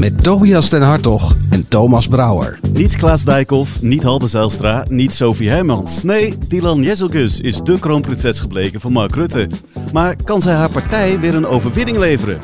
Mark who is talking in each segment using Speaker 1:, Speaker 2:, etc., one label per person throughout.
Speaker 1: Met Tobias den Hartog en Thomas Brouwer.
Speaker 2: Niet Klaas Dijkhoff, niet Halbe Zijlstra, niet Sophie Hermans. Nee, Dylan Jezelgus is de kroonprinses gebleken van Mark Rutte. Maar kan zij haar partij weer een overwinning leveren?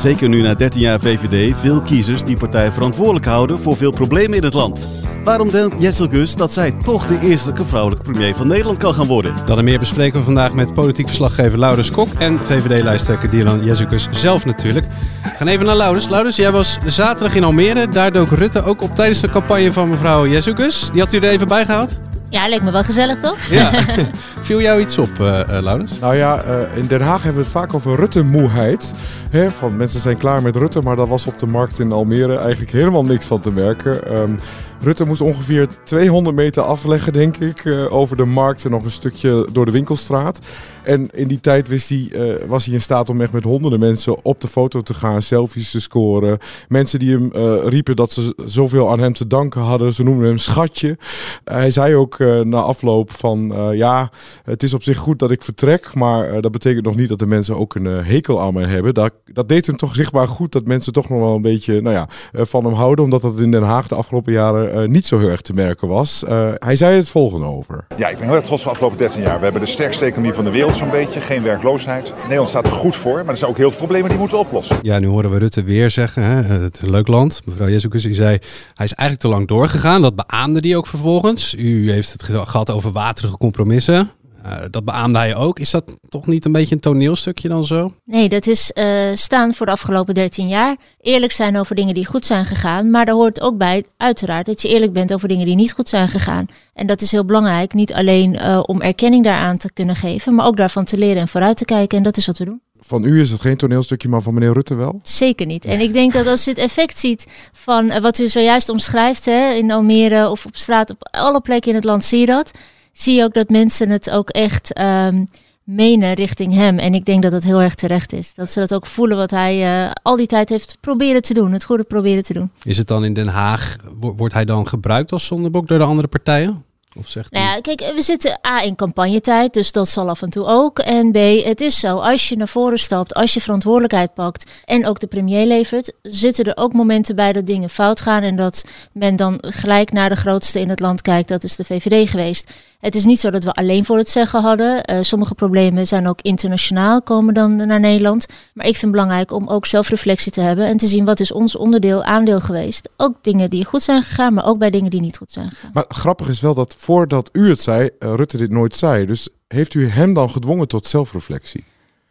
Speaker 2: Zeker nu na 13 jaar VVD veel kiezers die partij verantwoordelijk houden voor veel problemen in het land. Waarom denkt Jessel dat zij toch de eerste vrouwelijke premier van Nederland kan gaan worden?
Speaker 3: Dan en meer bespreken we vandaag met politiek verslaggever Laurens Kok en VVD-lijsttrekker Dylan Jezus zelf natuurlijk. We gaan even naar Laurens. Laurens, jij was zaterdag in Almere. Daar dook Rutte ook op tijdens de campagne van mevrouw Jezus. Die had u er even bij gehad?
Speaker 4: Ja, lijkt me wel gezellig toch?
Speaker 3: Ja. Viel jou iets op, uh, Laurens?
Speaker 5: Nou ja, uh, in Den Haag hebben we het vaak over Rutte-moeheid. Hè, van mensen zijn klaar met Rutte, maar daar was op de markt in Almere eigenlijk helemaal niks van te merken. Um, Rutte moest ongeveer 200 meter afleggen, denk ik, uh, over de markt en nog een stukje door de winkelstraat. En in die tijd wist hij, uh, was hij in staat om echt met honderden mensen op de foto te gaan, selfies te scoren. Mensen die hem uh, riepen dat ze zoveel aan hem te danken hadden. Ze noemden hem schatje. hij zei ook na afloop van ja, het is op zich goed dat ik vertrek, maar dat betekent nog niet dat de mensen ook een hekel aan mij hebben. Dat, dat deed hem toch zichtbaar goed dat mensen toch nog wel een beetje nou ja, van hem houden, omdat dat in Den Haag de afgelopen jaren uh, niet zo heel erg te merken was. Uh, hij zei het volgende over.
Speaker 6: Ja, ik ben heel erg trots van de afgelopen 13 jaar. We hebben de sterkste economie van de wereld zo'n beetje. Geen werkloosheid. Nederland staat er goed voor, maar er zijn ook heel veel problemen die moeten oplossen.
Speaker 3: Ja, nu horen we Rutte weer zeggen, hè, het is een leuk land. Mevrouw Jezus, die zei, hij is eigenlijk te lang doorgegaan. Dat beaamde hij ook vervolgens. U heeft het gehad over waterige compromissen. Uh, dat beaamde hij ook. Is dat toch niet een beetje een toneelstukje dan zo?
Speaker 4: Nee, dat is uh, staan voor de afgelopen 13 jaar. Eerlijk zijn over dingen die goed zijn gegaan. Maar daar hoort ook bij, uiteraard, dat je eerlijk bent over dingen die niet goed zijn gegaan. En dat is heel belangrijk. Niet alleen uh, om erkenning daaraan te kunnen geven, maar ook daarvan te leren en vooruit te kijken. En dat is wat we doen.
Speaker 5: Van u is het geen toneelstukje, maar van meneer Rutte wel?
Speaker 4: Zeker niet. En ik denk dat als je het effect ziet van wat u zojuist omschrijft, hè, in Almere of op straat, op alle plekken in het land, zie je dat zie je ook dat mensen het ook echt um, menen richting hem. En ik denk dat dat heel erg terecht is. Dat ze dat ook voelen wat hij uh, al die tijd heeft proberen te doen. Het goede proberen te doen.
Speaker 3: Is het dan in Den Haag, wordt hij dan gebruikt als zondebok door de andere partijen? Of zegt
Speaker 4: nou ja, kijk, we zitten A in campagnetijd, dus dat zal af en toe ook. En B, het is zo, als je naar voren stapt, als je verantwoordelijkheid pakt en ook de premier levert, zitten er ook momenten bij dat dingen fout gaan en dat men dan gelijk naar de grootste in het land kijkt. Dat is de VVD geweest. Het is niet zo dat we alleen voor het zeggen hadden. Uh, sommige problemen zijn ook internationaal, komen dan naar Nederland. Maar ik vind het belangrijk om ook zelfreflectie te hebben en te zien wat is ons onderdeel, aandeel geweest. Ook dingen die goed zijn gegaan, maar ook bij dingen die niet goed zijn gegaan.
Speaker 5: Maar grappig is wel dat voordat u het zei, uh, Rutte dit nooit zei. Dus heeft u hem dan gedwongen tot zelfreflectie?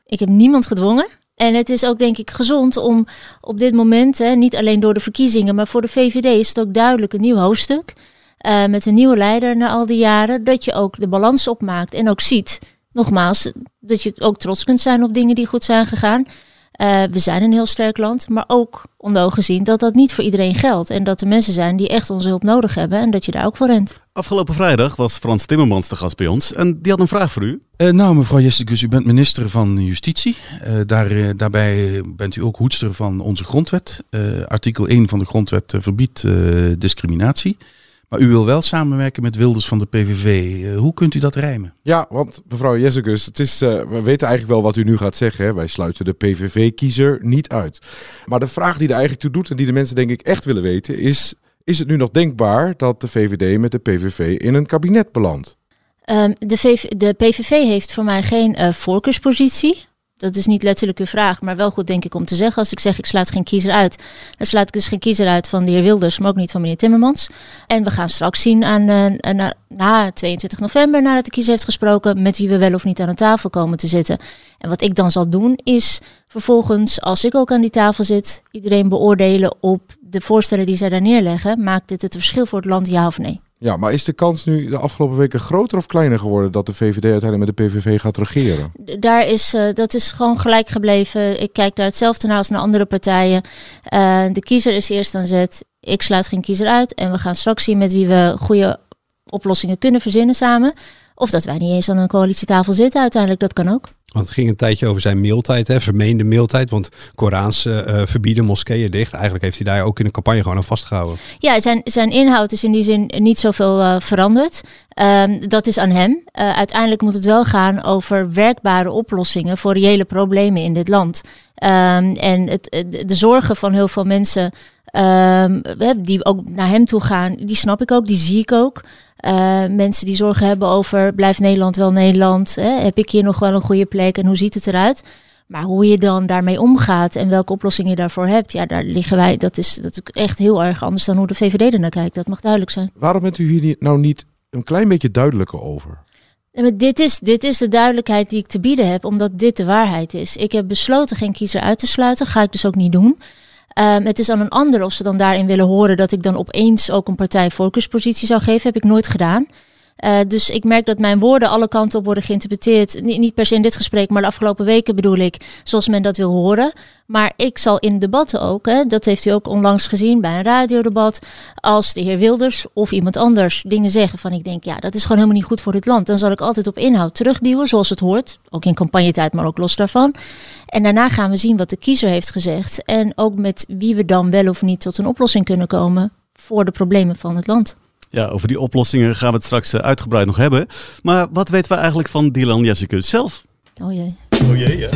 Speaker 4: Ik heb niemand gedwongen. En het is ook denk ik gezond om op dit moment, hè, niet alleen door de verkiezingen, maar voor de VVD is het ook duidelijk een nieuw hoofdstuk. Uh, met een nieuwe leider na al die jaren, dat je ook de balans opmaakt en ook ziet, nogmaals, dat je ook trots kunt zijn op dingen die goed zijn gegaan. Uh, we zijn een heel sterk land, maar ook onder ogen zien dat dat niet voor iedereen geldt. En dat er mensen zijn die echt onze hulp nodig hebben en dat je daar ook voor rent.
Speaker 2: Afgelopen vrijdag was Frans Timmermans de gast bij ons en die had een vraag voor u.
Speaker 7: Uh, nou, mevrouw Jessikus, u bent minister van Justitie. Uh, daar, uh, daarbij bent u ook hoedster van onze grondwet. artikel 1 van de grondwet verbiedt discriminatie. Maar u wil wel samenwerken met Wilders van de PVV. Uh, hoe kunt u dat rijmen?
Speaker 5: Ja, want mevrouw Jessicus, het is, uh, we weten eigenlijk wel wat u nu gaat zeggen. Hè? Wij sluiten de PVV-kiezer niet uit. Maar de vraag die er eigenlijk toe doet en die de mensen denk ik echt willen weten is... Is het nu nog denkbaar dat de VVD met de PVV in een kabinet belandt?
Speaker 4: Um, de, VV, de, PVV heeft voor mij geen uh, voorkeurspositie. Dat is niet letterlijk uw vraag, maar wel goed denk ik om te zeggen. Als ik zeg ik sluit geen kiezer uit, dan sluit ik dus geen kiezer uit van de heer Wilders, maar ook niet van meneer Timmermans. En we gaan straks zien aan, uh, na, na 22 november, nadat de kiezer heeft gesproken, met wie we wel of niet aan de tafel komen te zitten. En wat ik dan zal doen, is vervolgens, als ik ook aan die tafel zit, iedereen beoordelen op de voorstellen die zij daar neerleggen. Maakt dit het verschil voor het land, ja of nee?
Speaker 5: Ja, maar is de kans nu de afgelopen weken groter of kleiner geworden dat de VVD uiteindelijk met de PVV gaat regeren?
Speaker 4: Daar is, uh, dat is gewoon gelijk gebleven. Ik kijk daar hetzelfde naar als naar andere partijen. Uh, de kiezer is eerst aan zet. Ik sluit geen kiezer uit. En we gaan straks zien met wie we goede oplossingen kunnen verzinnen samen Of dat wij niet eens aan een coalitietafel zitten uiteindelijk, dat kan ook.
Speaker 3: Want het ging een tijdje over zijn mailtijd, hè, vermeende mailtijd. Want Korans eh, verbieden moskeeën dicht. Eigenlijk heeft hij daar ook in de campagne gewoon aan vastgehouden.
Speaker 4: Ja, zijn, zijn inhoud is in die zin niet zoveel uh, veranderd. Um, dat is aan hem. Uiteindelijk moet het wel gaan over werkbare oplossingen voor reële problemen in dit land. Um, en het, de zorgen van heel veel mensen um, die ook naar hem toe gaan, die snap ik ook, die zie ik ook. Uh, mensen die zorgen hebben over blijft Nederland wel Nederland? Hè? Heb ik hier nog wel een goede plek en hoe ziet het eruit? Maar hoe je dan daarmee omgaat en welke oplossing je daarvoor hebt, ja, daar liggen wij. Dat is, dat is echt heel erg anders dan hoe de VVD er naar kijkt. Dat mag duidelijk zijn.
Speaker 5: Waarom bent u hier nou niet een klein beetje duidelijker over?
Speaker 4: Maar dit, is, dit is de duidelijkheid die ik te bieden heb, omdat dit de waarheid is. Ik heb besloten geen kiezer uit te sluiten. Ga ik dus ook niet doen. Um, het is aan een ander of ze dan daarin willen horen dat ik dan opeens ook een partij voorkeurspositie zou geven. Heb ik nooit gedaan. Uh, dus ik merk dat mijn woorden alle kanten op worden geïnterpreteerd. Niet, niet per se in dit gesprek, maar de afgelopen weken bedoel ik, zoals men dat wil horen. Maar ik zal in debatten ook, hè, dat heeft u ook onlangs gezien bij een radiodebat, als de heer Wilders of iemand anders dingen zeggen van ik denk, ja, dat is gewoon helemaal niet goed voor dit land. Dan zal ik altijd op inhoud terugduwen, zoals het hoort. Ook in campagnetijd, maar ook los daarvan. En daarna gaan we zien wat de kiezer heeft gezegd. En ook met wie we dan wel of niet tot een oplossing kunnen komen voor de problemen van het land.
Speaker 2: Ja, over die oplossingen gaan we het straks eh, uitgebreid nog hebben. Maar wat weten we eigenlijk van Dylan Jessicus zelf?
Speaker 4: Oh jee.
Speaker 2: Oh jee, ja.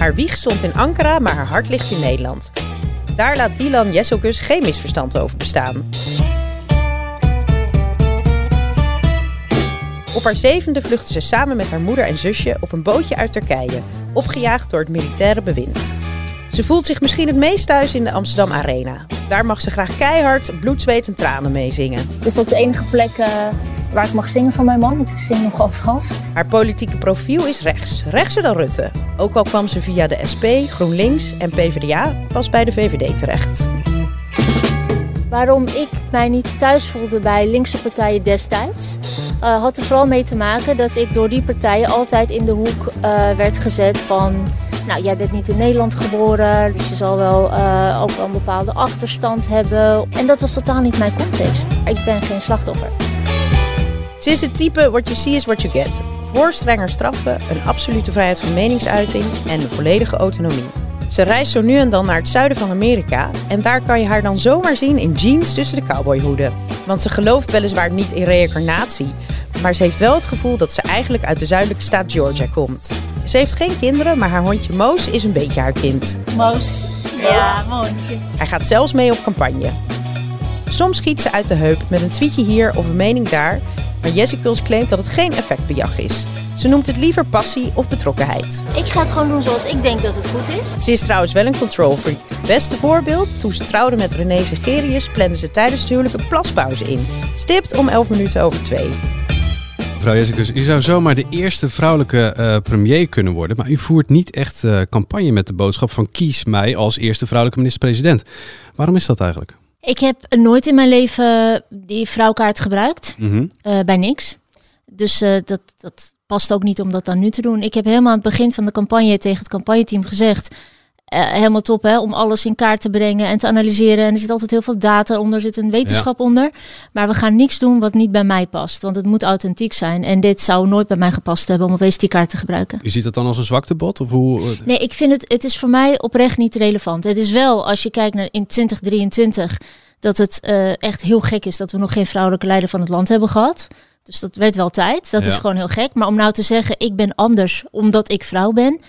Speaker 8: haar wieg stond in Ankara, maar haar hart ligt in Nederland. Daar laat Dylan Jesselkus geen misverstand over bestaan. Op haar zevende vluchtte ze samen met haar moeder en zusje op een bootje uit Turkije, opgejaagd door het militaire bewind. Ze voelt zich misschien het meest thuis in de Amsterdam Arena. Daar mag ze graag keihard, bloed, zweet en tranen mee zingen.
Speaker 4: Dit is ook de enige plek uh, waar ik mag zingen van mijn man. Ik zing nogal Frans.
Speaker 8: Haar politieke profiel is rechts, rechtser dan Rutte. Ook al kwam ze via de SP, GroenLinks en PvdA pas bij de VVD terecht.
Speaker 4: Waarom ik mij niet thuis voelde bij linkse partijen destijds, uh, had er vooral mee te maken dat ik door die partijen altijd in de hoek uh, werd gezet van nou, jij bent niet in Nederland geboren, dus je zal wel uh, ook wel een bepaalde achterstand hebben. En dat was totaal niet mijn context. Ik ben geen slachtoffer.
Speaker 8: Ze is het type what you see is what you get. Voor strenger straffen, een absolute vrijheid van meningsuiting en volledige autonomie. Ze reist zo nu en dan naar het zuiden van Amerika en daar kan je haar dan zomaar zien in jeans tussen de cowboyhoeden. Want ze gelooft weliswaar niet in reïncarnatie, maar ze heeft wel het gevoel dat ze eigenlijk uit de zuidelijke staat Georgia komt. Ze heeft geen kinderen, maar haar hondje Moos is een beetje haar kind.
Speaker 4: Moos. Ja, mooi.
Speaker 8: Hij gaat zelfs mee op campagne. Soms schiet ze uit de heup met een tweetje hier of een mening daar, maar Jessicles claimt dat het geen effectbejag is. Ze noemt het liever passie of betrokkenheid.
Speaker 4: Ik ga het gewoon doen zoals ik denk dat het goed is.
Speaker 8: Ze is trouwens wel een control freak. Beste voorbeeld, toen ze trouwde met René Zegerius, plande ze tijdens het huwelijk een plaspauze in. Stipt om 11 minuten over 2.
Speaker 3: Mevrouw Jessicus, u zou zomaar de eerste vrouwelijke uh, premier kunnen worden, maar u voert niet echt uh, campagne met de boodschap van kies mij als eerste vrouwelijke minister-president. Waarom is dat eigenlijk?
Speaker 4: Ik heb nooit in mijn leven die vrouwkaart gebruikt, mm -hmm. uh, bij niks. Dus dat, dat past ook niet om dat dan nu te doen. Ik heb helemaal aan het begin van de campagne tegen het campagneteam gezegd, uh, helemaal top hè, om alles in kaart te brengen en te analyseren. En er zit altijd heel veel data onder, er zit een wetenschap ja. onder. Maar we gaan niks doen wat niet bij mij past, want het moet authentiek zijn. En dit zou nooit bij mij gepast hebben om opeens die kaart te gebruiken.
Speaker 3: U ziet dat dan als een zwaktebod? Of hoe?
Speaker 4: Nee, ik vind het, het is voor mij oprecht niet relevant. Het is wel, als je kijkt naar in 2023, dat het uh, echt heel gek is dat we nog geen vrouwelijke leider van het land hebben gehad. Dus dat werd wel tijd. Dat ja. is gewoon heel gek. Maar om nou te zeggen, ik ben anders omdat ik vrouw ben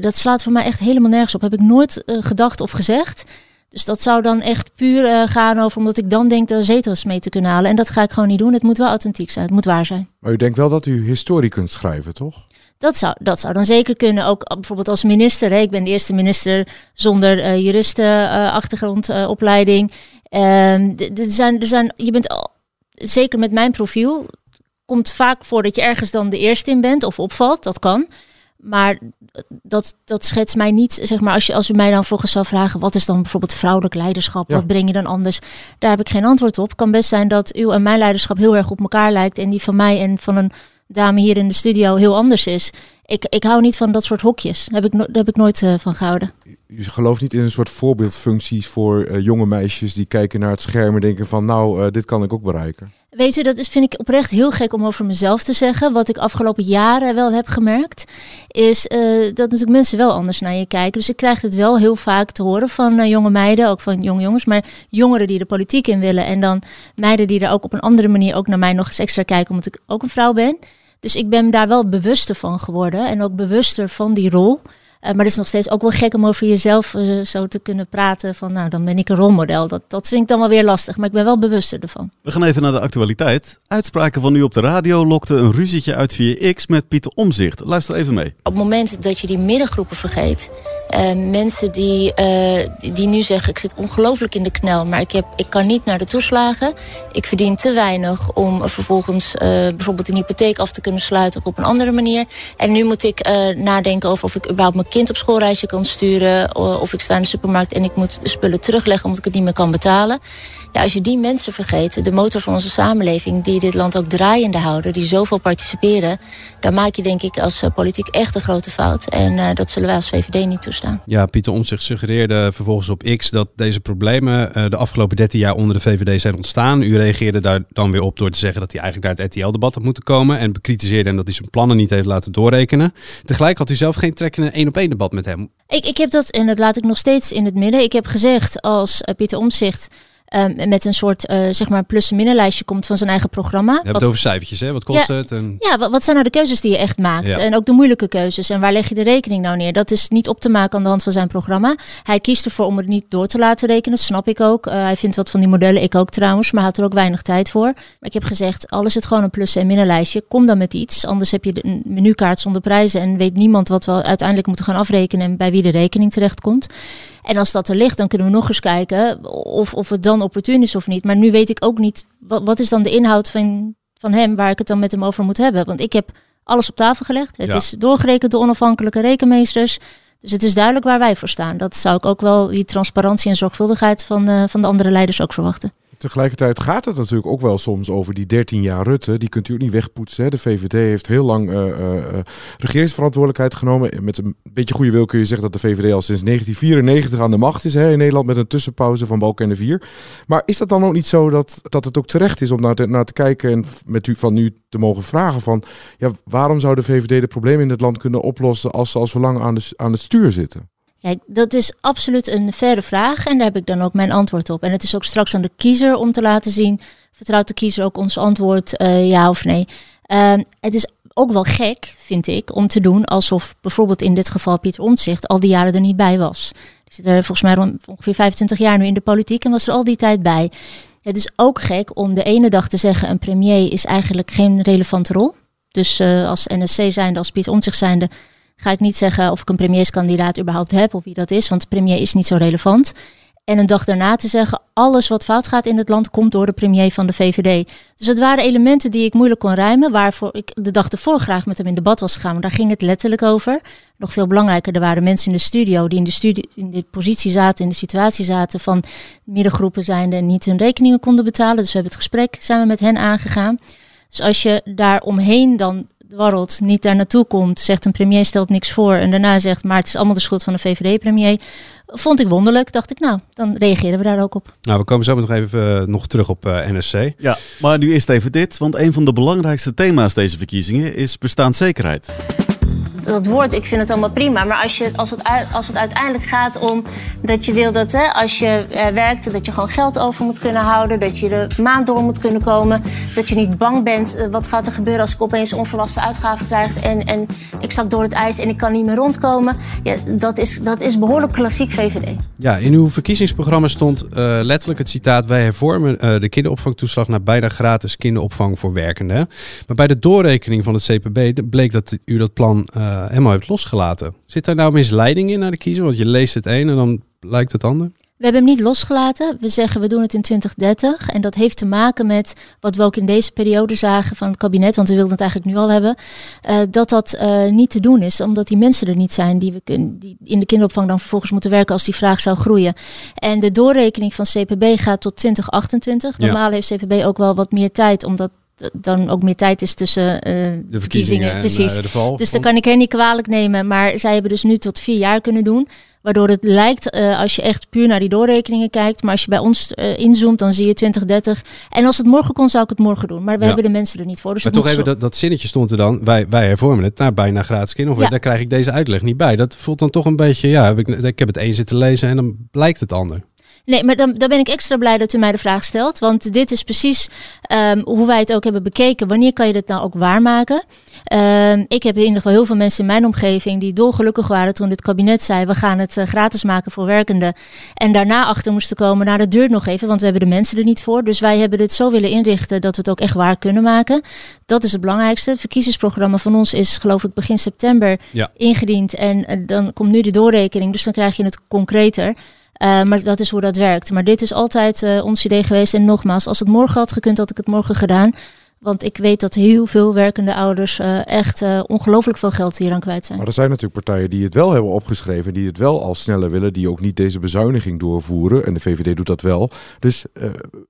Speaker 4: dat slaat voor mij echt helemaal nergens op. Heb ik nooit uh, gedacht of gezegd. Dus dat zou dan echt puur uh, gaan over omdat ik dan denk de zetels mee te kunnen halen. En dat ga ik gewoon niet doen. Het moet wel authentiek zijn. Het moet waar zijn.
Speaker 5: Maar u denkt wel dat u historie kunt schrijven, toch?
Speaker 4: Dat zou, dat zou dan zeker kunnen. Ook bijvoorbeeld als minister. Hè. Ik ben de eerste minister zonder uh, juristenachtergrondopleiding. Uh, er zijn, er zijn, je bent al, zeker met mijn profiel. Komt vaak voor dat je ergens dan de eerste in bent of opvalt. Dat kan. Maar dat, dat schetst mij niet, zeg maar, als, je, als u mij dan volgens zou vragen, wat is dan bijvoorbeeld vrouwelijk leiderschap? Ja. Wat breng je dan anders? Daar heb ik geen antwoord op. Het kan best zijn dat uw en mijn leiderschap heel erg op elkaar lijkt en die van mij en van een dame hier in de studio heel anders is. Ik, ik hou niet van dat soort hokjes. Daar heb ik, no daar heb ik nooit uh, van gehouden.
Speaker 5: U gelooft niet in een soort voorbeeldfuncties voor eh, jonge meisjes die kijken naar het scherm en denken van nou, eh, dit kan ik ook bereiken.
Speaker 4: Weet u, dat is, vind ik oprecht heel gek om over mezelf te zeggen. Wat ik afgelopen jaren wel heb gemerkt, is eh, dat natuurlijk mensen wel anders naar je kijken. Dus ik krijg het wel heel vaak te horen van jonge meiden, ook van jonge jongens, maar jongeren die de politiek in willen. En dan meiden die er ook op een andere manier ook naar mij nog eens extra kijken, omdat ik ook een vrouw ben. Dus ik ben daar wel bewuster van geworden en ook bewuster van die rol. Uh, maar het is nog steeds ook wel gek om over jezelf uh, zo te kunnen praten. Van nou, dan ben ik een rolmodel. Dat, dat vind ik dan wel weer lastig. Maar ik ben wel bewuster ervan.
Speaker 2: We gaan even naar de actualiteit. Uitspraken van u op de radio lokten een ruzietje uit via X met Pieter Omzicht. Luister even mee.
Speaker 9: Op het moment dat je die middengroepen vergeet. Uh, mensen die, die, die, nu zeggen, ik zit ongelooflijk in de knel. Maar ik, heb, ik kan niet naar de toeslagen. Ik verdien te weinig om vervolgens bijvoorbeeld een hypotheek af te kunnen sluiten. Of op een andere manier. En nu moet ik nadenken over of ik überhaupt mijn kind op schoolreisje kan sturen. Of ik sta in de supermarkt en ik moet de spullen terugleggen omdat ik het niet meer kan betalen. Ja, als je die mensen vergeet, de motor van onze samenleving... die dit land ook draaiende houden, die zoveel participeren... dan maak je denk ik als politiek echt een grote fout. En uh, dat zullen wij als VVD niet toestaan.
Speaker 3: Ja, Pieter Omtzigt suggereerde vervolgens op X... dat deze problemen uh, de afgelopen 13 jaar onder de VVD zijn ontstaan. U reageerde daar dan weer op door te zeggen... dat hij eigenlijk naar het RTL-debat had moeten komen... en bekritiseerde hem dat hij zijn plannen niet heeft laten doorrekenen. Tegelijk had u zelf geen trek in een één-op-één debat met hem.
Speaker 4: Ik, ik heb dat, en dat laat ik nog steeds in het midden... ik heb gezegd als uh, Pieter Omtzigt... Um, met een soort uh, zeg maar plus-minnenlijstje komt van zijn eigen programma.
Speaker 3: Je hebt het over cijfertjes, hè? Wat kost
Speaker 4: ja,
Speaker 3: het? En...
Speaker 4: Ja, wat, wat, zijn nou de keuzes die je echt maakt?
Speaker 3: Ja.
Speaker 4: En ook de moeilijke keuzes. En waar leg je de rekening nou neer? Dat is niet op te maken aan de hand van zijn programma. Hij kiest ervoor om het niet door te laten rekenen. Dat snap ik ook. Uh, hij vindt wat van die modellen, ik ook trouwens. Maar had er ook weinig tijd voor. Maar ik heb gezegd, alles het gewoon een plus- en minnenlijstje. Kom dan met iets. Anders heb je een menukaart zonder prijzen. En weet niemand wat we uiteindelijk moeten gaan afrekenen. En bij wie de rekening terecht komt. En als dat er ligt, dan kunnen we nog eens kijken of, of het dan opportun is of niet. Maar nu weet ik ook niet, wat, wat is dan de inhoud van, van hem waar ik het dan met hem over moet hebben. Want ik heb alles op tafel gelegd. Het
Speaker 3: Ja.
Speaker 4: is doorgerekend door onafhankelijke rekenmeesters. Dus het is duidelijk waar wij voor staan. Dat zou ik ook wel, die transparantie en zorgvuldigheid van, uh, van de andere leiders ook verwachten.
Speaker 5: Tegelijkertijd gaat het natuurlijk ook wel soms over die 13 jaar Rutte. Die kunt u niet wegpoetsen. Hè. De VVD heeft heel lang uh, uh, regeringsverantwoordelijkheid genomen. Met een beetje goede wil kun je zeggen dat de VVD al sinds 1994 aan de macht is hè, in Nederland. Met een tussenpauze van Balkenende 4. Maar is dat dan ook niet zo dat, dat het ook terecht is om naar te, naar te kijken en met u van nu te mogen vragen van... Ja, waarom zou de VVD de problemen in het land kunnen oplossen als ze al zo lang aan, de, aan het stuur zitten?
Speaker 4: Kijk, dat is absoluut een verre vraag en daar heb ik dan ook mijn antwoord op. En het is ook straks aan de kiezer om te laten zien, vertrouwt de kiezer ook ons antwoord uh, ja of nee. Uh, het is ook wel gek, vind ik, om te doen alsof bijvoorbeeld in dit geval Pieter Omtzigt al die jaren er niet bij was. Die zit er volgens mij ongeveer 25 jaar nu in de politiek en was er al die tijd bij. Het is ook gek om de ene dag te zeggen een premier is eigenlijk geen relevante rol. Dus uh, als NSC zijnde, als Pieter Omtzigt zijnde, ga ik niet zeggen of ik een premierskandidaat überhaupt heb of wie dat is, want de premier is niet zo relevant. En een dag daarna te zeggen, alles wat fout gaat in het land komt door de premier van de VVD. Dus het waren elementen die ik moeilijk kon ruimen, waarvoor ik de dag ervoor graag met hem in debat was gegaan. Daar ging het letterlijk over. Nog veel belangrijker, er waren mensen in de studio die in de, studie, in de positie zaten, in de situatie zaten van middengroepen zijnde en niet hun rekeningen konden betalen. Dus we hebben het gesprek, we met hen aangegaan. Dus als je daar omheen dan dwarrelt, niet daar naartoe komt, zegt een premier stelt niks voor en daarna zegt, maar het is allemaal de schuld van de VVD-premier. Vond ik wonderlijk, dacht ik, nou, dan reageren we daar ook op.
Speaker 3: Nou, we komen zo nog even uh, nog terug op uh, NSC.
Speaker 2: Ja, maar nu eerst even dit, want een van de belangrijkste thema's deze verkiezingen is bestaanszekerheid.
Speaker 4: Dat woord, ik vind het allemaal prima. Maar als, je, als, het, als het uiteindelijk gaat om dat je wil dat hè, als je uh, werkt, dat je gewoon geld over moet kunnen houden. Dat je de maand door moet kunnen komen. Dat je niet bang bent, uh, wat gaat er gebeuren als ik opeens onverwachte uitgaven krijg. En, en ik zak door het ijs en ik kan niet meer rondkomen. Ja, dat, is, dat is behoorlijk klassiek VVD.
Speaker 3: Ja, in uw verkiezingsprogramma stond uh, letterlijk het citaat... wij hervormen de kinderopvangtoeslag naar bijna gratis kinderopvang voor werkenden. Maar bij de doorrekening van het CPB bleek dat u dat plan helemaal hebt losgelaten. Zit daar nou misleiding in naar de kiezer? Want je leest het een en dan lijkt het ander.
Speaker 4: We hebben hem niet losgelaten. We zeggen we doen het in 2030. En dat heeft te maken met wat we ook in deze periode zagen van het kabinet. Want we wilden het eigenlijk nu al hebben. Uh, dat dat uh, niet te doen is. Omdat die mensen er niet zijn die, we kun, die in de kinderopvang dan vervolgens moeten werken als die vraag zou groeien. En de doorrekening van CPB gaat tot 2028.
Speaker 3: Ja.
Speaker 4: Normaal heeft CPB ook wel wat meer tijd. Omdat dan ook meer tijd is tussen uh,
Speaker 3: de verkiezingen.
Speaker 4: Precies.
Speaker 3: En, de val
Speaker 4: dus dat kan ik hen niet kwalijk nemen. Maar zij hebben dus nu tot vier jaar kunnen doen. Waardoor het lijkt, eh, als je echt puur naar die doorrekeningen kijkt, maar als je bij ons uh, inzoomt, dan zie je 2030. En als het morgen kon, zou ik het morgen doen. Maar we hebben de mensen er niet voor. Dus
Speaker 3: maar toch even, dat, dat zinnetje stond er dan, wij, wij hervormen het naar bijna gratis kinderopvang. Daar krijg ik deze uitleg niet bij. Dat voelt dan toch een beetje, ja, heb ik, ik heb het een zitten lezen en dan blijkt het ander.
Speaker 4: Nee, maar dan, dan ben ik extra blij dat u mij de vraag stelt. Want dit is precies um, hoe wij het ook hebben bekeken. Wanneer kan je dit nou ook waarmaken? Um, ik heb in ieder geval heel veel mensen in mijn omgeving die dolgelukkig waren toen dit kabinet zei: we gaan het uh, gratis maken voor werkenden. En daarna achter moesten komen: nou, dat duurt nog even, want we hebben de mensen er niet voor. Dus wij hebben dit zo willen inrichten dat we het ook echt waar kunnen maken. Dat is het belangrijkste. Het verkiezingsprogramma van ons is, geloof ik, begin september ja. ingediend. En uh, dan komt nu de doorrekening, dus dan krijg je het concreter. Uh, maar dat is hoe dat werkt. Maar dit is altijd uh, ons idee geweest. En nogmaals, als het morgen had gekund, had ik het morgen gedaan. Want ik weet dat heel veel werkende ouders uh, echt ongelooflijk veel geld hier aan kwijt zijn.
Speaker 5: Maar er zijn natuurlijk partijen die het wel hebben opgeschreven, die het wel al sneller willen, die ook niet deze bezuiniging doorvoeren. En de VVD doet dat wel. Dus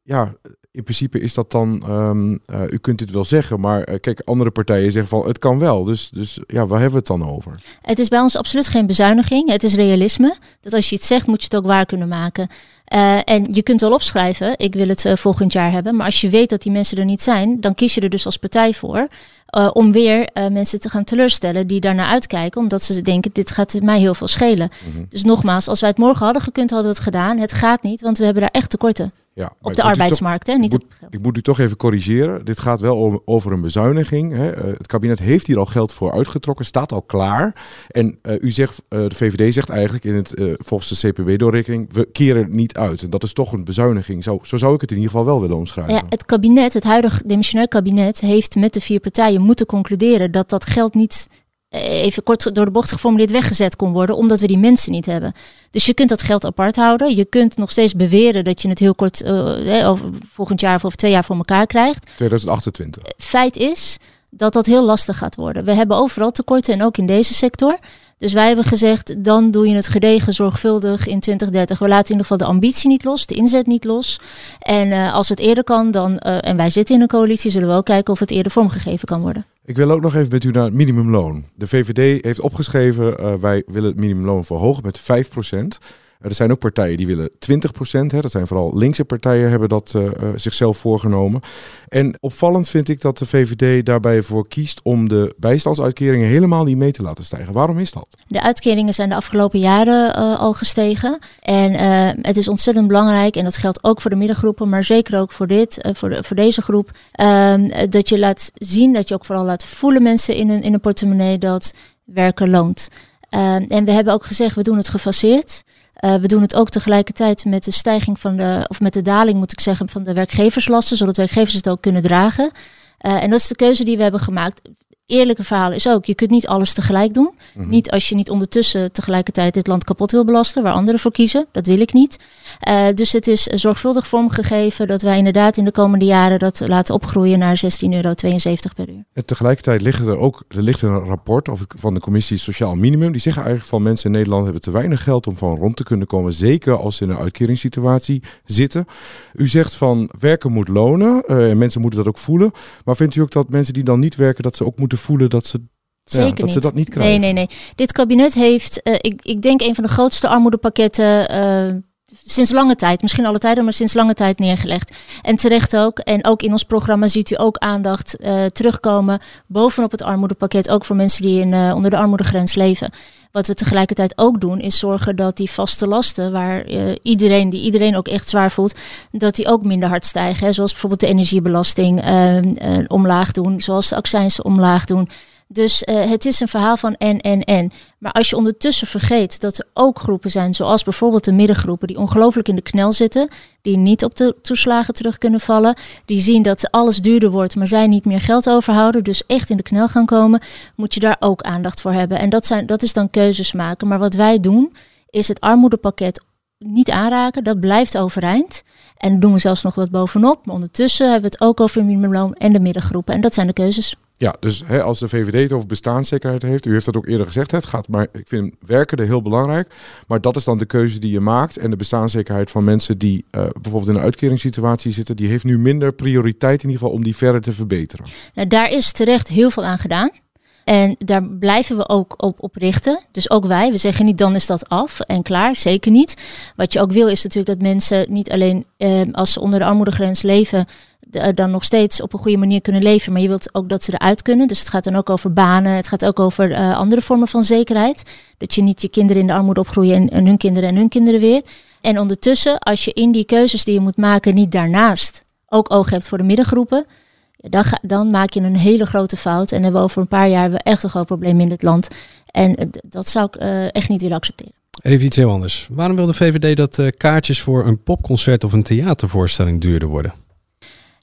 Speaker 5: ja, in principe is dat dan, um, uh, u kunt dit wel zeggen, maar uh, kijk, andere partijen zeggen van het kan wel. Dus, dus ja, waar hebben we het dan over?
Speaker 4: Het is bij ons absoluut geen bezuiniging. Het is realisme. Dat als je het zegt, moet je het ook waar kunnen maken. Uh, en je kunt wel opschrijven, ik wil het volgend jaar hebben. Maar als je weet dat die mensen er niet zijn, dan kies je er dus als partij voor. om weer mensen te gaan teleurstellen die daarnaar uitkijken. Omdat ze denken, dit gaat mij heel veel schelen. Mm -hmm. Dus nogmaals, als wij het morgen hadden gekund, hadden we het gedaan. Het gaat niet, want we hebben daar echt tekorten.
Speaker 5: Ja,
Speaker 4: op de arbeidsmarkt, hè? Niet
Speaker 5: ik, moet, ik moet u toch even corrigeren. Dit gaat wel over een bezuiniging. Hè. Het kabinet heeft hier al geld voor uitgetrokken, staat al klaar. En uh, u zegt, uh, de VVD zegt eigenlijk in het, volgens de CPB-doorrekening, we keren het niet uit. En dat is toch een bezuiniging. Zo, zo zou ik het in ieder geval wel willen omschrijven.
Speaker 4: Ja, het kabinet, het huidige demissionair kabinet, heeft met de vier partijen moeten concluderen dat dat geld niet even kort door de bocht geformuleerd weggezet kon worden, omdat we die mensen niet hebben. Dus je kunt dat geld apart houden. Je kunt nog steeds beweren dat je het heel kort, uh, over volgend jaar of over twee jaar voor elkaar krijgt.
Speaker 5: 2028.
Speaker 4: Feit is dat dat heel lastig gaat worden. We hebben overal tekorten en ook in deze sector. Dus wij hebben gezegd, dan doe je het gedegen, zorgvuldig in 2030. We laten in ieder geval de ambitie niet los, de inzet niet los. En uh, als het eerder kan, dan, uh, en wij zitten in een coalitie, zullen we ook kijken of het eerder vormgegeven kan worden.
Speaker 5: Ik wil ook nog even met u naar het minimumloon. De VVD heeft opgeschreven, uh, wij willen het minimumloon verhogen met 5 Er zijn ook partijen die willen 20%. Hè, dat zijn vooral linkse partijen hebben dat uh, zichzelf voorgenomen. En opvallend vind ik dat de VVD daarbij voor kiest om de bijstandsuitkeringen helemaal niet mee te laten stijgen. Waarom is dat?
Speaker 4: De uitkeringen zijn de afgelopen jaren uh, al gestegen. En het is ontzettend belangrijk, en dat geldt ook voor de middengroepen, maar zeker ook voor, dit, voor, voor deze groep, ehm, dat je laat zien, dat je ook vooral laat voelen mensen in een, in een portemonnee dat werken loont. Ehm, en we hebben ook gezegd, we doen het gefaseerd. Uh, we doen het ook tegelijkertijd met de stijging van de, of met de daling moet ik zeggen, van de werkgeverslasten, zodat werkgevers het ook kunnen dragen. Uh, en dat is de keuze die we hebben gemaakt eerlijke verhaal is ook, je kunt niet alles tegelijk doen. Mm -hmm. Niet als je niet ondertussen tegelijkertijd dit land kapot wil belasten, waar anderen voor kiezen. Dat wil ik niet. Uh, dus het is zorgvuldig vormgegeven dat wij inderdaad in de komende jaren dat laten opgroeien naar 16,72 euro per uur.
Speaker 5: En tegelijkertijd ligt er ook er ligt een rapport van de commissie Sociaal Minimum. Die zeggen eigenlijk van mensen in Nederland hebben te weinig geld om van rond te kunnen komen. Zeker als ze in een uitkeringssituatie zitten. U zegt van werken moet lonen. Uh, mensen moeten dat ook voelen. Maar vindt u ook dat mensen die dan niet werken, dat ze ook moeten voelen dat ze
Speaker 4: Zeker
Speaker 5: ja, dat
Speaker 4: niet.
Speaker 5: ze dat niet krijgen.
Speaker 4: Nee, nee, nee. Dit kabinet heeft, uh, ik, ik denk, een van de grootste armoedepakketten uh, sinds lange tijd, misschien alle tijden, maar sinds lange tijd neergelegd. En terecht ook. En ook in ons programma ziet u ook aandacht uh, terugkomen bovenop het armoedepakket, ook voor mensen die in, onder de armoedegrens leven. Wat we tegelijkertijd ook doen, is zorgen dat die vaste lasten, waar uh, iedereen, die iedereen ook echt zwaar voelt, dat die ook minder hard stijgen. Zoals bijvoorbeeld de energiebelasting uh, omlaag doen, zoals de accijnsen omlaag doen. Dus uh, het is een verhaal van en, en, en. Maar als je ondertussen vergeet dat er ook groepen zijn, zoals bijvoorbeeld de middengroepen, die ongelooflijk in de knel zitten, die niet op de toeslagen terug kunnen vallen, die zien dat alles duurder wordt, maar zij niet meer geld overhouden, dus echt in de knel gaan komen, moet je daar ook aandacht voor hebben. En dat, zijn, dat is dan keuzes maken. Maar wat wij doen, is het armoedepakket niet aanraken, dat blijft overeind. En doen we zelfs nog wat bovenop. Maar ondertussen hebben we het ook over minimumloon en de middengroepen. En dat zijn de keuzes.
Speaker 5: Ja, dus hè, als de VVD het over bestaanszekerheid heeft, u heeft dat ook eerder gezegd, het gaat maar, ik vind werken er heel belangrijk, maar dat is dan de keuze die je maakt en de bestaanszekerheid van mensen die uh, bijvoorbeeld in een uitkeringssituatie zitten, die heeft nu minder prioriteit in ieder geval om die verder te verbeteren.
Speaker 4: Nou, daar is terecht heel veel aan gedaan. En daar blijven we ook op, op richten. Dus ook wij. We zeggen niet dan is dat af en klaar. Zeker niet. Wat je ook wil is natuurlijk dat mensen niet alleen eh, als ze onder de armoedegrens leven. De- dan nog steeds op een goede manier kunnen leven. Maar je wilt ook dat ze eruit kunnen. Dus het gaat dan ook over banen. Het gaat ook over eh, andere vormen van zekerheid. Dat je niet je kinderen in de armoede opgroeien en, hun kinderen en hun kinderen weer. En ondertussen, als je in die keuzes die je moet maken niet daarnaast ook oog hebt voor de middengroepen. Dan, dan maak je een hele grote fout. En hebben we over een paar jaar echt een groot probleem in dit land. En eh, dat zou ik eh, echt niet willen accepteren.
Speaker 3: Even iets heel anders. Waarom wil de VVD dat eh, kaartjes voor een popconcert of een theatervoorstelling duurder worden?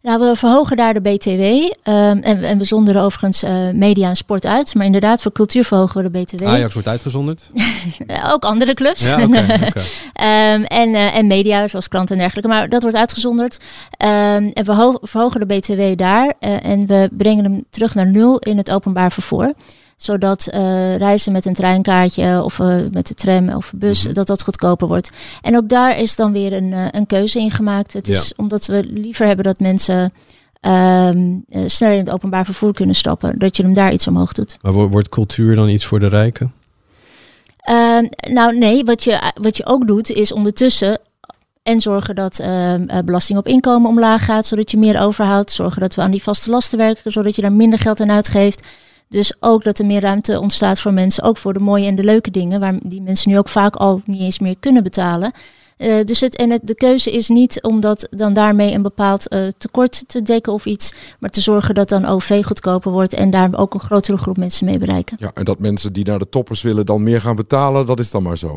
Speaker 4: Nou, we verhogen daar de BTW. ehm, en, en we zonderen overigens eh, media en sport uit. Maar inderdaad, voor cultuur verhogen we de BTW.
Speaker 3: Ajax wordt uitgezonderd.
Speaker 4: Ook andere clubs.
Speaker 3: Ja, oké, oké.
Speaker 4: Ehm, en, eh, en media, zoals kranten en dergelijke. Maar dat wordt uitgezonderd. Ehm, en we ho- verhogen de BTW daar. eh, en we brengen hem terug naar nul in het openbaar vervoer. Zodat eh, reizen met een treinkaartje of eh, met de tram of bus, dat dat goedkoper wordt. En ook daar is dan weer een, eh, een keuze in gemaakt. Het is omdat we liever hebben dat mensen eh, sneller in het openbaar vervoer kunnen stappen. Dat je hem daar iets omhoog doet.
Speaker 3: Maar wo- wordt cultuur dan iets voor de rijken?
Speaker 4: Ehm, nou nee, wat je, wat je ook doet is ondertussen en zorgen dat ehm, eh, belasting op inkomen omlaag gaat, zodat je meer overhoudt. Zorgen dat we aan die vaste lasten werken, zodat je daar minder geld aan uitgeeft. Dus ook dat er meer ruimte ontstaat voor mensen, ook voor de mooie en de leuke dingen, waar die mensen nu ook vaak al niet eens meer kunnen betalen. Eh, dus het, en het, de keuze is niet om dat dan daarmee een bepaald eh, tekort te dekken of iets, maar te zorgen dat dan OV goedkoper wordt en daar ook een grotere groep mensen mee bereiken.
Speaker 5: Ja, en dat mensen die naar de toppers willen dan meer gaan betalen, dat is dan maar zo.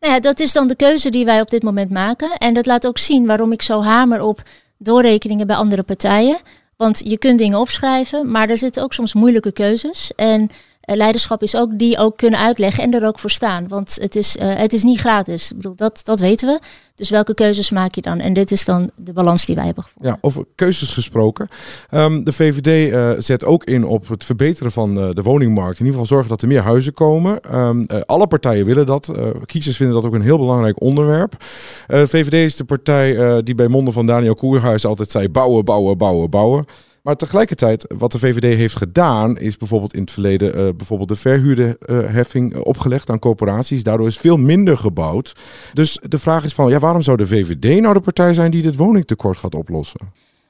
Speaker 4: Nou ja, dat is dan de keuze die wij op dit moment maken. En dat laat ook zien waarom ik zo hamer op doorrekeningen bij andere partijen. Want je kunt dingen opschrijven, maar er zitten ook soms moeilijke keuzes. En leiderschap is ook die ook kunnen uitleggen en er ook voor staan. Want het is, eh, het is niet gratis. Ik bedoel, dat, dat weten we. Dus welke keuzes maak je dan? En dit is dan de balans die wij hebben gevonden.
Speaker 5: Ja, over keuzes gesproken. Ehm, de VVD eh, zet ook in op het verbeteren van eh, de woningmarkt. In ieder geval zorgen dat er meer huizen komen. Ehm, eh, alle partijen willen dat. Eh, kiezers vinden dat ook een heel belangrijk onderwerp. Eh VVD is de partij eh, die bij monden van Daniel Koerhuis altijd zei bouwen, bouwen, bouwen, bouwen. Maar tegelijkertijd, wat de VVD heeft gedaan, is bijvoorbeeld in het verleden eh, bijvoorbeeld de verhuurderheffing eh, opgelegd aan corporaties. Daardoor is veel minder gebouwd. Dus de vraag is van, ja, waarom zou de VVD nou de partij zijn die dit woningtekort gaat oplossen?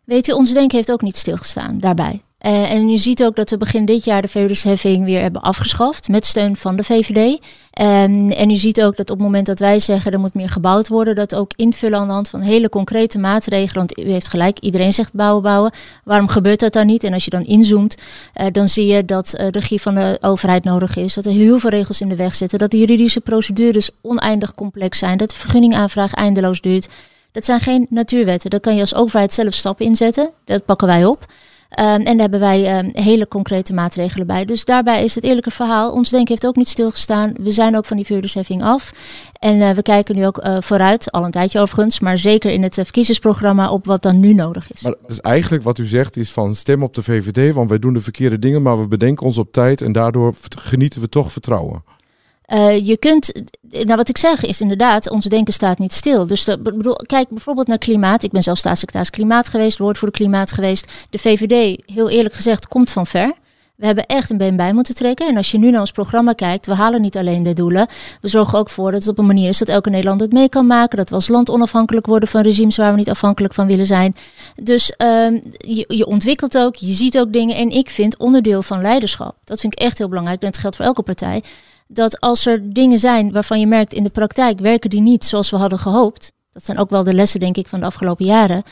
Speaker 4: Weet u, ons denken heeft ook niet stilgestaan daarbij. Eh, en u ziet ook dat we begin dit jaar de verhuurdersheffing weer hebben afgeschaft met steun van de VVD. En, en u ziet ook dat op het moment dat wij zeggen er moet meer gebouwd worden, dat ook invullen aan de hand van hele concrete maatregelen. Want u heeft gelijk, iedereen zegt bouwen, bouwen. Waarom gebeurt dat dan niet? En als je dan inzoomt, eh, dan zie je dat eh, de regie van de overheid nodig is. Dat er heel veel regels in de weg zitten. Dat de juridische procedures oneindig complex zijn. Dat de vergunningaanvraag eindeloos duurt. Dat zijn geen natuurwetten. Daar kan je als overheid zelf stappen inzetten. Dat pakken wij op. Um, en daar hebben wij um, hele concrete maatregelen bij. Dus daarbij is het eerlijke verhaal. Ons denken heeft ook niet stilgestaan. We zijn ook van die verhuurdersheffing af. En uh, we kijken nu ook uh, vooruit, al een tijdje overigens, maar zeker in het uh, verkiezingsprogramma op wat dan nu nodig is.
Speaker 5: Maar dus eigenlijk wat u zegt is van stem op de VVD, want wij doen de verkeerde dingen, maar we bedenken ons op tijd en daardoor genieten we toch vertrouwen.
Speaker 4: Uh, je kunt, nou wat ik zeg is inderdaad, ons denken staat niet stil. Dus de, bedoel, kijk bijvoorbeeld naar klimaat. Ik ben zelf staatssecretaris klimaat geweest, woordvoerder klimaat geweest. De VVD, heel eerlijk gezegd, komt van ver. We hebben echt een been bij moeten trekken. En als je nu naar ons programma kijkt, we halen niet alleen de doelen. We zorgen ook voor dat het op een manier is dat elke Nederland het mee kan maken. Dat we als land onafhankelijk worden van regimes waar we niet afhankelijk van willen zijn. Dus um, je, je ontwikkelt ook, je ziet ook dingen. En ik vind onderdeel van leiderschap. Dat vind ik echt heel belangrijk. En dat geldt voor elke partij dat als er dingen zijn waarvan je merkt in de praktijk werken die niet zoals we hadden gehoopt, dat zijn ook wel de lessen denk ik van de afgelopen jaren,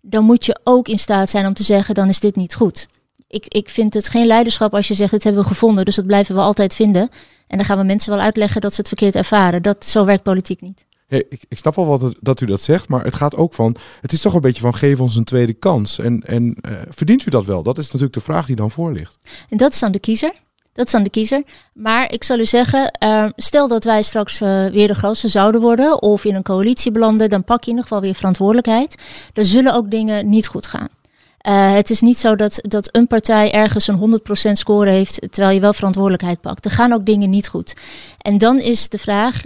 Speaker 4: dan moet je ook in staat zijn om te zeggen dan is dit niet goed. Ik, ik vind het geen leiderschap als je zegt het hebben we gevonden, dus dat blijven we altijd vinden. En dan gaan we mensen wel uitleggen dat ze het verkeerd ervaren. Dat, zo werkt politiek niet.
Speaker 5: Hey, ik, ik, snap wel wat het, dat u dat zegt, maar het gaat ook van, het is toch een beetje van geef ons een tweede kans. En, en uh, verdient u dat wel? Dat is natuurlijk de vraag die dan voor ligt.
Speaker 4: En dat is aan de kiezer. Dat is aan de kiezer. Maar ik zal u zeggen, uh, stel dat wij straks uh, weer de grootste zouden worden of in een coalitie belanden, dan pak je in ieder geval weer verantwoordelijkheid. Er zullen ook dingen niet goed gaan. Uh, het is niet zo dat, dat een partij ergens een 100% score heeft terwijl je wel verantwoordelijkheid pakt. Er gaan ook dingen niet goed. En dan is de vraag,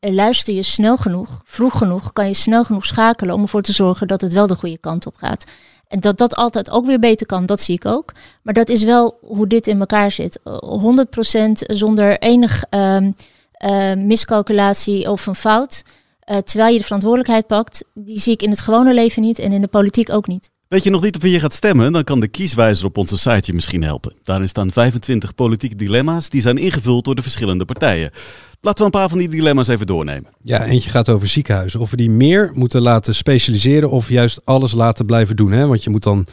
Speaker 4: luister je snel genoeg, vroeg genoeg, kan je snel genoeg schakelen om ervoor te zorgen dat het wel de goede kant op gaat. En dat dat altijd ook weer beter kan, dat zie ik ook. Maar dat is wel hoe dit in elkaar zit. Eh, 100% zonder enig ehm, eh, miscalculatie of een fout. eh, terwijl je de verantwoordelijkheid pakt, die zie ik in het gewone leven niet en in de politiek ook niet.
Speaker 2: Weet je nog niet of je gaat stemmen? Dan kan de kieswijzer op onze site je misschien helpen. Daarin staan 25 politieke dilemma's die zijn ingevuld door de verschillende partijen. Laten we een paar van die dilemma's even doornemen.
Speaker 3: Ja, eentje gaat over ziekenhuizen. Of we die meer moeten laten specialiseren of juist alles laten blijven doen. Hè? Want je moet dan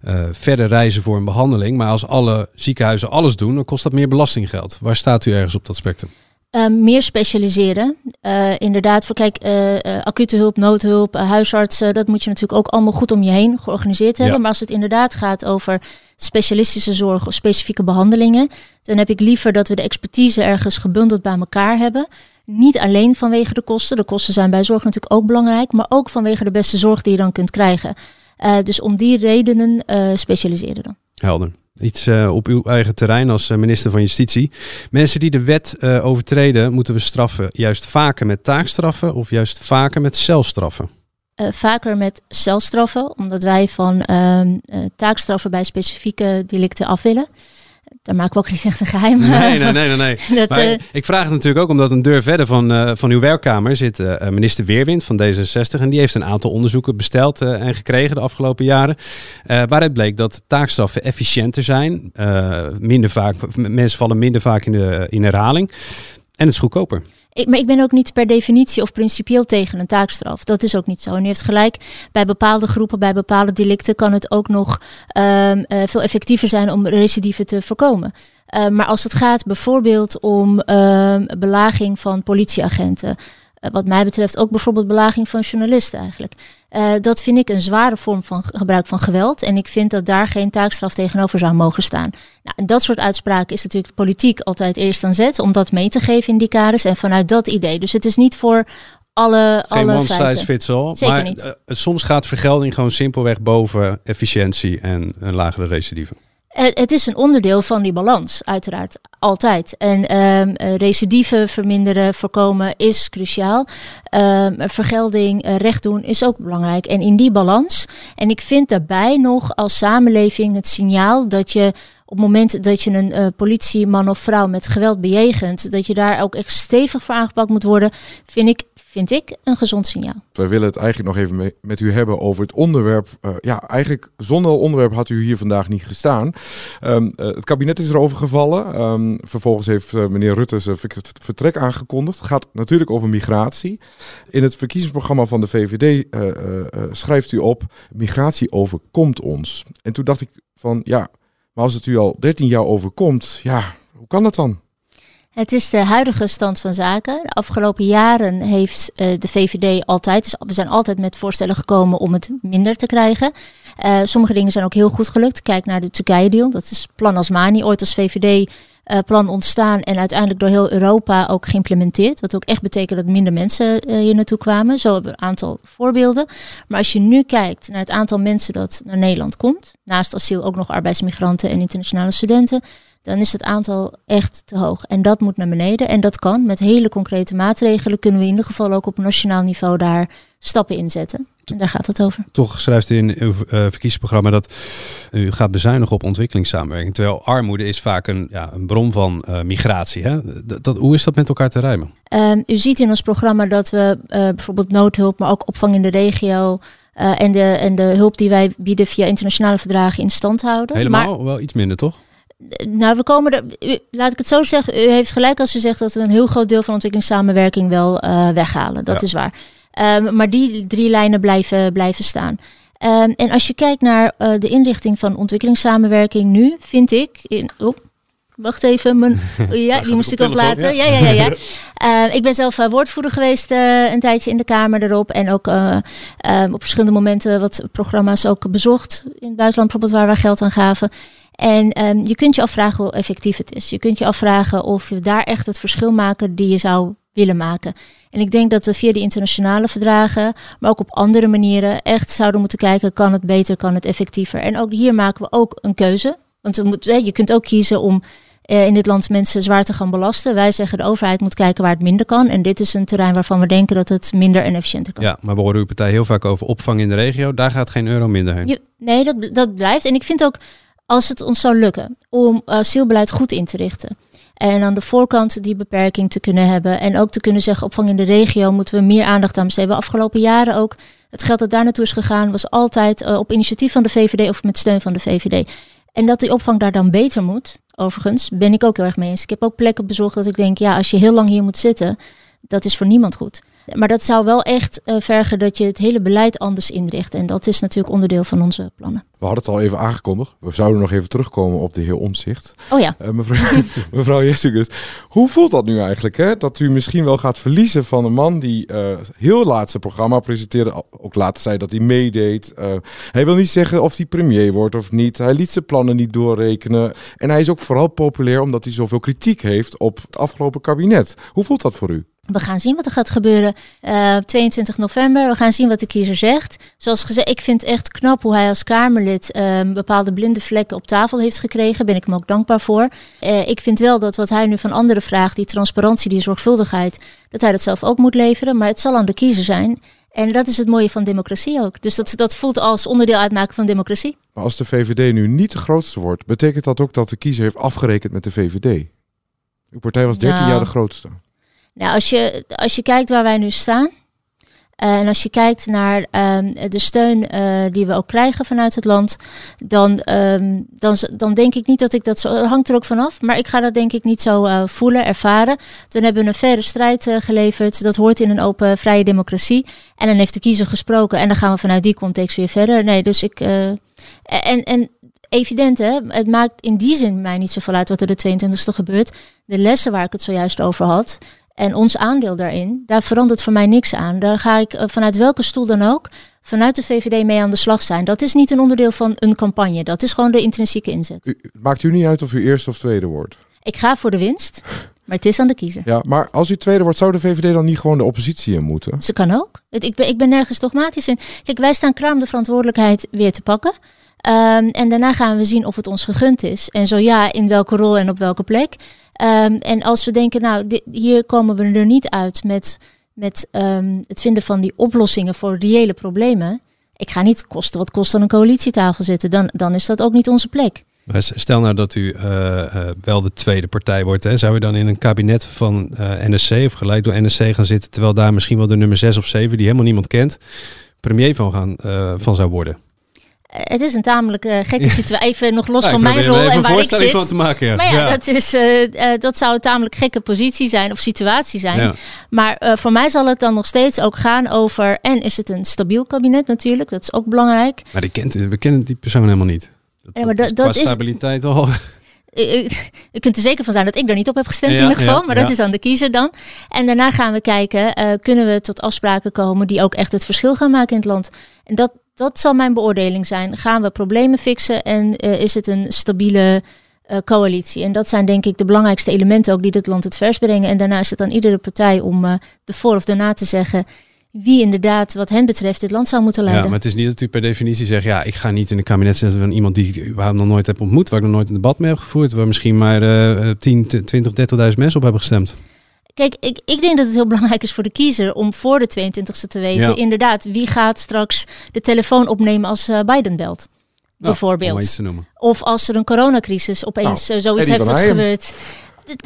Speaker 3: eh, verder reizen voor een behandeling. Maar als alle ziekenhuizen alles doen, dan kost dat meer belastinggeld. Waar staat u ergens op dat spectrum?
Speaker 4: Eh, meer specialiseren. Eh, inderdaad, voor kijk, eh, eh, acute hulp, noodhulp, huisartsen, dat moet je natuurlijk ook allemaal goed om je heen georganiseerd hebben.
Speaker 3: Ja.
Speaker 4: Maar als het inderdaad gaat over specialistische zorg of specifieke behandelingen, dan heb ik liever dat we de expertise ergens gebundeld bij elkaar hebben. Niet alleen vanwege de kosten. De kosten zijn bij zorg natuurlijk ook belangrijk, maar ook vanwege de beste zorg die je dan kunt krijgen. Dus om die redenen specialiseren dan.
Speaker 3: Helder. Iets eh, op uw eigen terrein als eh, minister van Justitie. Mensen die de wet eh, overtreden, moeten we straffen juist vaker met taakstraffen of juist vaker met celstraffen?
Speaker 4: Vaker met celstraffen, omdat wij van ehm, eh, taakstraffen bij specifieke delicten af willen. Daar maken we ook niet echt een geheim.
Speaker 3: Nee, nee, nee, nee. nee.
Speaker 4: Dat,
Speaker 3: maar
Speaker 4: eh,
Speaker 3: ik vraag het natuurlijk ook omdat een deur verder van, eh, van uw werkkamer zit eh, minister Weerwind van D66. En die heeft een aantal onderzoeken besteld en gekregen de afgelopen jaren. waaruit bleek dat taakstraffen efficiënter zijn. minder vaak, mensen vallen minder vaak in, de, in herhaling. En het is goedkoper.
Speaker 4: Ik, maar ik ben ook niet per definitie of principieel tegen een taakstraf. Dat is ook niet zo. En u heeft gelijk, bij bepaalde groepen, bij bepaalde delicten kan het ook nog ehm, eh, veel effectiever zijn om recidieven te voorkomen. Eh, maar als het gaat bijvoorbeeld om ehm, belaging van politieagenten, wat mij betreft ook bijvoorbeeld belaging van journalisten eigenlijk. Eh, dat vind ik een zware vorm van ge- gebruik van geweld. En ik vind dat daar geen taakstraf tegenover zou mogen staan. Nou, en dat soort uitspraken is natuurlijk de politiek altijd eerst aan zet om dat mee te geven in die kaders. En vanuit dat idee. Dus het is niet voor alle,
Speaker 3: Geen
Speaker 4: alle
Speaker 3: one
Speaker 4: feiten.
Speaker 3: size fits all.
Speaker 4: Zeker
Speaker 3: maar
Speaker 4: niet.
Speaker 3: eh, soms gaat vergelding gewoon simpelweg boven efficiëntie en een lagere recidive.
Speaker 4: Eh, het is een onderdeel van die balans, uiteraard. Altijd. En eh, recidive verminderen, voorkomen is cruciaal. Ehm, vergelding, eh, recht doen is ook belangrijk. En in die balans. En ik vind daarbij nog als samenleving het signaal dat je op het moment dat je een eh, politieman of vrouw met geweld bejegent, dat je daar ook echt stevig voor aangepakt moet worden, vind ik, vind ik een gezond signaal.
Speaker 5: Wij willen het eigenlijk nog even met u hebben over het onderwerp. eh, ja, eigenlijk zonder onderwerp had u hier vandaag niet gestaan. Ehm, eh, het kabinet is erover gevallen. Ehm, vervolgens heeft meneer Rutte zijn ver- vertrek aangekondigd. Het gaat natuurlijk over migratie. In het verkiezingsprogramma van de VVD schrijft u op: migratie overkomt ons. En toen dacht ik van ja, maar als het u al 13 jaar overkomt, ja, hoe kan dat dan?
Speaker 4: Het is de huidige stand van zaken. De afgelopen jaren heeft eh, de VVD altijd, dus we zijn altijd met voorstellen gekomen om het minder te krijgen. Eh, sommige dingen zijn ook heel goed gelukt. Kijk naar de Turkije-deal. Dat is plan Asmani, ooit als VVD-plan ontstaan en uiteindelijk door heel Europa ook geïmplementeerd. Wat ook echt betekent dat minder mensen eh, hier naartoe kwamen. Zo hebben we een aantal voorbeelden. Maar als je nu kijkt naar het aantal mensen dat naar Nederland komt, naast asiel ook nog arbeidsmigranten en internationale studenten, dan is het aantal echt te hoog. En dat moet naar beneden. En dat kan met hele concrete maatregelen. Kunnen we in ieder geval ook op nationaal niveau daar stappen in zetten. En daar gaat het over.
Speaker 3: Toch schrijft u in uw eh, verkiezingsprogramma dat u gaat bezuinigen op ontwikkelingssamenwerking. Terwijl armoede is vaak een, ja, een bron van eh, migratie. Hè? Dat, dat, hoe is dat met elkaar te rijmen?
Speaker 4: Ehm, u ziet in ons programma dat we eh, bijvoorbeeld noodhulp, maar ook opvang in de regio. en, de, en de hulp die wij bieden via internationale verdragen in stand houden.
Speaker 3: Helemaal
Speaker 4: Maar
Speaker 3: wel iets minder, toch?
Speaker 4: Nou, we komen er. U, laat ik het zo zeggen. U heeft gelijk als u zegt dat we een heel groot deel van ontwikkelingssamenwerking wel weghalen. Dat
Speaker 3: Ja.
Speaker 4: is waar. Ehm, maar die drie lijnen blijven, blijven staan. Ehm, en als je kijkt naar eh, de inrichting van ontwikkelingssamenwerking nu, vind ik. In, oh, wacht even. Mijn, ja, die moest ik
Speaker 10: op
Speaker 4: oplaten.
Speaker 10: ja.
Speaker 4: Ja, ja, ja. ja. Eh, ik ben zelf eh, woordvoerder geweest eh, een tijdje in de Kamer erop. En ook op verschillende momenten wat programma's ook bezocht. In het buitenland bijvoorbeeld waar wij geld aan gaven. En ehm, je kunt je afvragen hoe effectief het is. Je kunt je afvragen of je daar echt het verschil maken die je zou willen maken. En ik denk dat we via die internationale verdragen, maar ook op andere manieren, echt zouden moeten kijken: kan het beter, kan het effectiever? En ook hier maken we ook een keuze. Want hè, je kunt ook kiezen om eh, in dit land mensen zwaar te gaan belasten. Wij zeggen de overheid moet kijken waar het minder kan. En dit is een terrein waarvan we denken dat het minder en efficiënter kan.
Speaker 3: Ja, maar we horen uw partij heel vaak over opvang in de regio. Daar gaat geen euro minder heen.
Speaker 4: Je- nee, dat, dat blijft. En ik vind ook, als het ons zou lukken om asielbeleid goed in te richten. En aan de voorkant die beperking te kunnen hebben. En ook te kunnen zeggen, opvang in de regio moeten we meer aandacht aan besteden. Afgelopen jaren ook, het geld dat daar naartoe is gegaan, was altijd eh, op initiatief van de VVD of met steun van de VVD. En dat die opvang daar dan beter moet, overigens, ben ik ook heel erg mee eens. Ik heb ook plekken bezocht dat ik denk, ja, als je heel lang hier moet zitten, dat is voor niemand goed. Maar dat zou wel echt eh, vergen dat je het hele beleid anders inricht. En dat is natuurlijk onderdeel van onze plannen.
Speaker 5: We hadden het al even aangekondigd. We zouden nog even terugkomen op de heer Omzicht.
Speaker 4: Oh ja.
Speaker 5: mevrouw mevrouw Jessicus, hoe voelt dat nu eigenlijk? Hè? Dat u misschien wel gaat verliezen van een man die eh, heel laat zijn programma presenteerde. Ook later zei dat hij meedeed. Eh, hij wil niet zeggen of hij premier wordt of niet. Hij liet zijn plannen niet doorrekenen. En hij is ook vooral populair omdat hij zoveel kritiek heeft op het afgelopen kabinet. Hoe voelt dat voor u?
Speaker 4: We gaan zien wat er gaat gebeuren eh, op 22 november. We gaan zien wat de kiezer zegt. Zoals gezegd, ik vind het echt knap hoe hij als Kamerlid eh, bepaalde blinde vlekken op tafel heeft gekregen. Ben ik hem ook dankbaar voor. Eh, ik vind wel dat wat hij nu van anderen vraagt, die transparantie, die zorgvuldigheid, dat hij dat zelf ook moet leveren. Maar het zal aan de kiezer zijn. En dat is het mooie van democratie ook. Dus dat, dat voelt als onderdeel uitmaken van democratie.
Speaker 5: Maar als de VVD nu niet de grootste wordt, betekent dat ook dat de kiezer heeft afgerekend met de VVD? Uw partij was 13
Speaker 4: Nou.
Speaker 5: jaar de grootste.
Speaker 4: Nou, als je, als je kijkt waar wij nu staan. eh, en als je kijkt naar ehm, de steun eh, die we ook krijgen vanuit het land, dan, ehm, dan, dan denk ik niet dat ik dat zo. Het hangt er ook vanaf, maar ik ga dat denk ik niet zo eh, voelen, ervaren. Toen hebben we een verre strijd geleverd. Dat hoort in een open, vrije democratie. En dan heeft de kiezer gesproken en dan gaan we vanuit die context weer verder. Nee, dus ik. en, en evident, hè? Het maakt in die zin mij niet zoveel uit wat er de 22e gebeurt. De lessen waar ik het zojuist over had. En ons aandeel daarin, daar verandert voor mij niks aan. Daar ga ik eh, vanuit welke stoel dan ook, vanuit de VVD mee aan de slag zijn. Dat is niet een onderdeel van een campagne. Dat is gewoon de intrinsieke inzet.
Speaker 5: U, maakt u niet uit of u eerste of tweede wordt?
Speaker 4: Ik ga voor de winst, maar het is aan de kiezer.
Speaker 5: Ja, maar als u tweede wordt, zou de VVD dan niet gewoon de oppositie in moeten?
Speaker 4: Ze kan ook. Ik, ben, ik ben nergens dogmatisch in. Kijk, wij staan klaar om de verantwoordelijkheid weer te pakken. Ehm, en daarna gaan we zien of het ons gegund is. En zo ja, in welke rol en op welke plek. Ehm, en als we denken, nou, hier komen we er niet uit met, met ehm, het vinden van die oplossingen voor reële problemen. Ik ga niet kosten wat kost aan een coalitietafel zitten. Dan, dan is dat ook niet onze plek.
Speaker 3: Stel nou dat u eh, eh, wel de tweede partij wordt. Hè. Zou u dan in een kabinet van eh, NSC of geleid door NSC gaan zitten... terwijl daar misschien wel de nummer 6 of 7, die helemaal niemand kent... premier van, gaan, van zou worden?
Speaker 4: Het is een tamelijk eh, gekke situatie. Even nog los
Speaker 3: Ja,
Speaker 4: van mijn rol en waar ik zit.
Speaker 3: van te maken, ja.
Speaker 4: Maar ja,
Speaker 3: Ja.
Speaker 4: Dat, is, eh, eh, dat zou een tamelijk gekke positie zijn of situatie zijn. Maar voor mij zal het dan nog steeds ook gaan over... en is het een stabiel kabinet natuurlijk, dat is ook belangrijk.
Speaker 3: Maar die kent, we kennen die persoon helemaal niet.
Speaker 4: Ja, maar
Speaker 3: Dat
Speaker 4: dat,
Speaker 3: is qua
Speaker 4: is,
Speaker 3: stabiliteit al...
Speaker 4: u, kunt er zeker van zijn dat ik er niet op heb gestemd
Speaker 3: Ja,
Speaker 4: in ieder geval.
Speaker 3: ja,
Speaker 4: maar dat
Speaker 3: ja.
Speaker 4: is aan de kiezer dan. En daarna gaan we kijken, kunnen we tot afspraken komen... die ook echt het verschil gaan maken in het land. En dat, dat zal mijn beoordeling zijn. Gaan we problemen fixen en eh, is het een stabiele eh, coalitie? En dat zijn denk ik de belangrijkste elementen ook die dit land het vers brengen. En daarna is het aan iedere partij om eh de voor of de na te zeggen... wie inderdaad wat hen betreft dit land zou moeten
Speaker 3: Ja,
Speaker 4: leiden.
Speaker 3: maar het is niet dat u per definitie zegt... ja, ik ga niet in een kabinet zitten van iemand die ik nog nooit heb ontmoet... waar ik nog nooit een debat mee heb gevoerd... waar misschien maar eh 10, 20, 30.000 mensen op hebben gestemd.
Speaker 4: Kijk, ik, ik denk dat het heel belangrijk is voor de kiezer om voor de 22e te weten,
Speaker 3: Ja.
Speaker 4: inderdaad, wie gaat straks de telefoon opnemen als eh, Biden belt.
Speaker 3: Nou,
Speaker 4: bijvoorbeeld. Of als er een coronacrisis opeens
Speaker 5: Nou,
Speaker 4: eh, zoiets heftigs
Speaker 5: Heijem.
Speaker 4: gebeurt.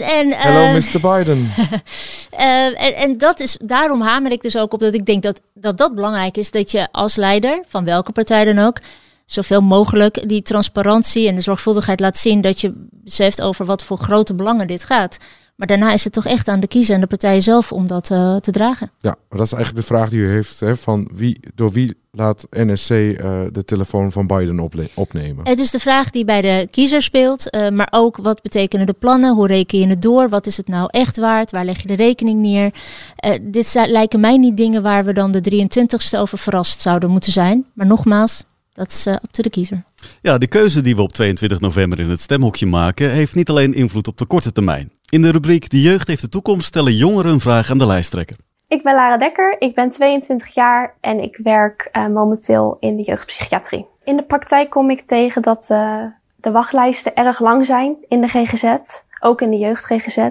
Speaker 4: En, eh,
Speaker 5: Hello, Mr. Biden.
Speaker 4: en, en dat is, daarom hamer ik dus ook op dat ik denk dat, dat dat belangrijk is. Dat je als leider, van welke partij dan ook, zoveel mogelijk die transparantie en de zorgvuldigheid laat zien. Dat je beseft over wat voor grote belangen dit gaat. Maar daarna is het toch echt aan de kiezer en de partijen zelf om dat eh, te dragen.
Speaker 5: Ja, maar dat is eigenlijk de vraag die u heeft. Hè, van wie, door wie laat NSC eh, de telefoon van Biden opnemen?
Speaker 4: Het is de vraag die bij de kiezer speelt, eh, maar ook wat betekenen de plannen? Hoe reken je het door? Wat is het nou echt waard? Waar leg je de rekening neer? Eh, dit zijn- lijken mij niet dingen waar we dan de 23ste over verrast zouden moeten zijn. Maar nogmaals, dat is to de kiezer.
Speaker 2: Ja, de keuze die we op 22 november in het stemhokje maken, heeft niet alleen invloed op de korte termijn. In de rubriek De Jeugd heeft de toekomst stellen jongeren een vraag aan de lijsttrekker.
Speaker 10: Ik ben Lara Dekker, ik ben 22 jaar en ik werk eh, momenteel in de jeugdpsychiatrie. In de praktijk kom ik tegen dat eh, de wachtlijsten erg lang zijn in de GGZ. ook in de jeugd GGZ.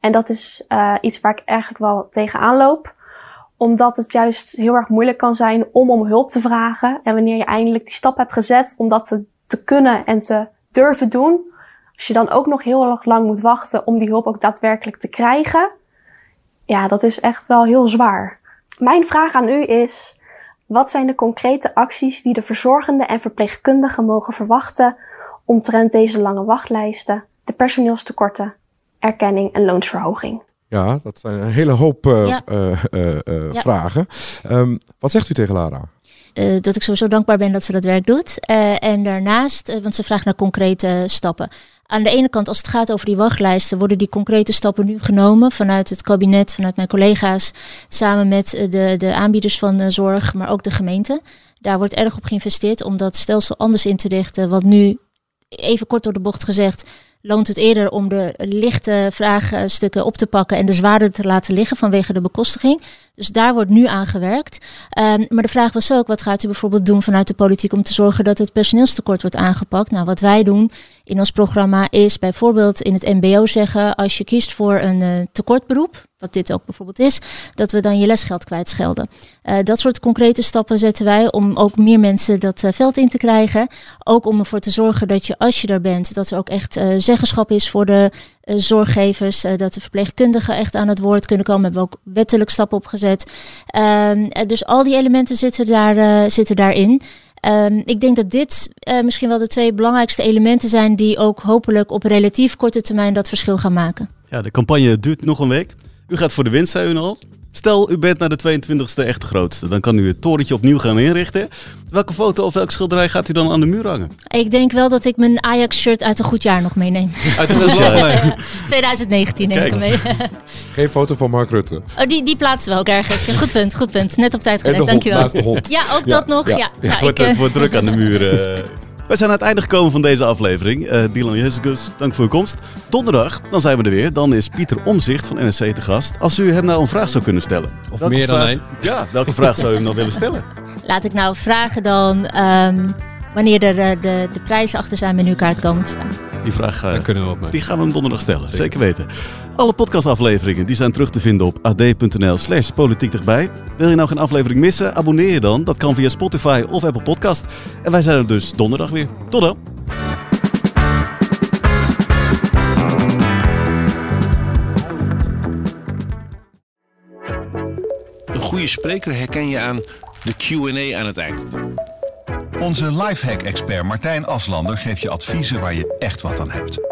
Speaker 10: En dat is uh, iets waar ik eigenlijk wel tegenaan loop omdat het juist heel erg moeilijk kan zijn om om hulp te vragen. En wanneer je eindelijk die stap hebt gezet om dat te, te kunnen en te durven doen, als je dan ook nog heel erg lang moet wachten om die hulp ook daadwerkelijk te krijgen, ja, dat is echt wel heel zwaar. Mijn vraag aan u is, wat zijn de concrete acties die de verzorgenden en verpleegkundigen mogen verwachten omtrent deze lange wachtlijsten, de personeelstekorten, erkenning en loonsverhoging?
Speaker 5: Ja, dat zijn een hele hoop uh, ja. uh, uh, ja. vragen. Um, wat zegt u tegen Lara?
Speaker 4: Uh, dat ik sowieso dankbaar ben dat ze dat werk doet. Uh, en daarnaast, uh, want ze vraagt naar concrete stappen. Aan de ene kant, als het gaat over die wachtlijsten, worden die concrete stappen nu genomen vanuit het kabinet, vanuit mijn collega's, samen met de, de aanbieders van zorg, maar ook de gemeente. Daar wordt erg op geïnvesteerd om dat stelsel anders in te richten. Wat nu, even kort door de bocht gezegd, loont het eerder om de lichte vraagstukken op te pakken en de zwaarder te laten liggen vanwege de bekostiging. Dus daar wordt nu aan gewerkt. Um, maar de vraag was ook, wat gaat u bijvoorbeeld doen vanuit de politiek om te zorgen dat het personeelstekort wordt aangepakt? Nou, wat wij doen in ons programma is bijvoorbeeld in het MBO zeggen, als je kiest voor een uh, tekortberoep, wat dit ook bijvoorbeeld is, dat we dan je lesgeld kwijtschelden. Uh, dat soort concrete stappen zetten wij om ook meer mensen dat uh, veld in te krijgen. Ook om ervoor te zorgen dat je, als je er bent, dat er ook echt zeggenschap is voor de zorggevers, dat de verpleegkundigen echt aan het woord kunnen komen. We hebben ook wettelijk stappen opgezet. Ehm, dus al die elementen zitten, daar, zitten daarin. Um, ik denk dat dit misschien wel de twee belangrijkste elementen zijn die ook hopelijk op relatief korte termijn dat verschil gaan maken.
Speaker 2: Ja, de campagne duurt nog een week. U gaat voor de winst, zei u al. Stel, u bent naar de 22e echt de grootste. Dan kan u het torentje opnieuw gaan inrichten. Welke foto of welke schilderij gaat u dan aan de muur hangen?
Speaker 4: Ik denk wel dat ik mijn Ajax-shirt uit een goed jaar nog meeneem.
Speaker 2: Uit een goed jaar?
Speaker 4: 2019 neem ik hem mee.
Speaker 5: Geen foto van Mark Rutte?
Speaker 4: Oh, die, die plaatsen we ook ergens. Ja, goed punt, goed punt. Net op tijd gelet, dankjewel.
Speaker 5: Naast de hond.
Speaker 4: Ja, ook ja. dat nog. Ja. ja.
Speaker 2: ja het, wordt, ik, het wordt druk aan de muur. Wij zijn aan het einde gekomen van deze aflevering. Uh, Dylan Jessicus, dank voor uw komst. Donderdag, dan zijn we er weer. Dan is Pieter Omzicht van NSC te gast. Als u hem nou een vraag zou kunnen stellen.
Speaker 3: Of welke meer dan één.
Speaker 2: Ja, welke vraag zou u hem nou willen stellen?
Speaker 4: Laat ik nou vragen dan um, wanneer er de, de, de prijzen achter zijn menukaart komen te staan.
Speaker 2: Die vraag uh,
Speaker 3: kunnen we op
Speaker 2: die gaan we hem donderdag stellen, zeker, zeker weten. Alle podcastafleveringen die zijn terug te vinden op ad.nl slash politiek dichtbij. Wil je nou geen aflevering missen? Abonneer je dan. Dat kan via Spotify of Apple Podcast. En wij zijn er dus donderdag weer. Tot dan!
Speaker 11: Een goede spreker herken je aan de Q&A aan het eind.
Speaker 12: Onze lifehack-expert Martijn Aslander geeft je adviezen waar je echt wat aan hebt.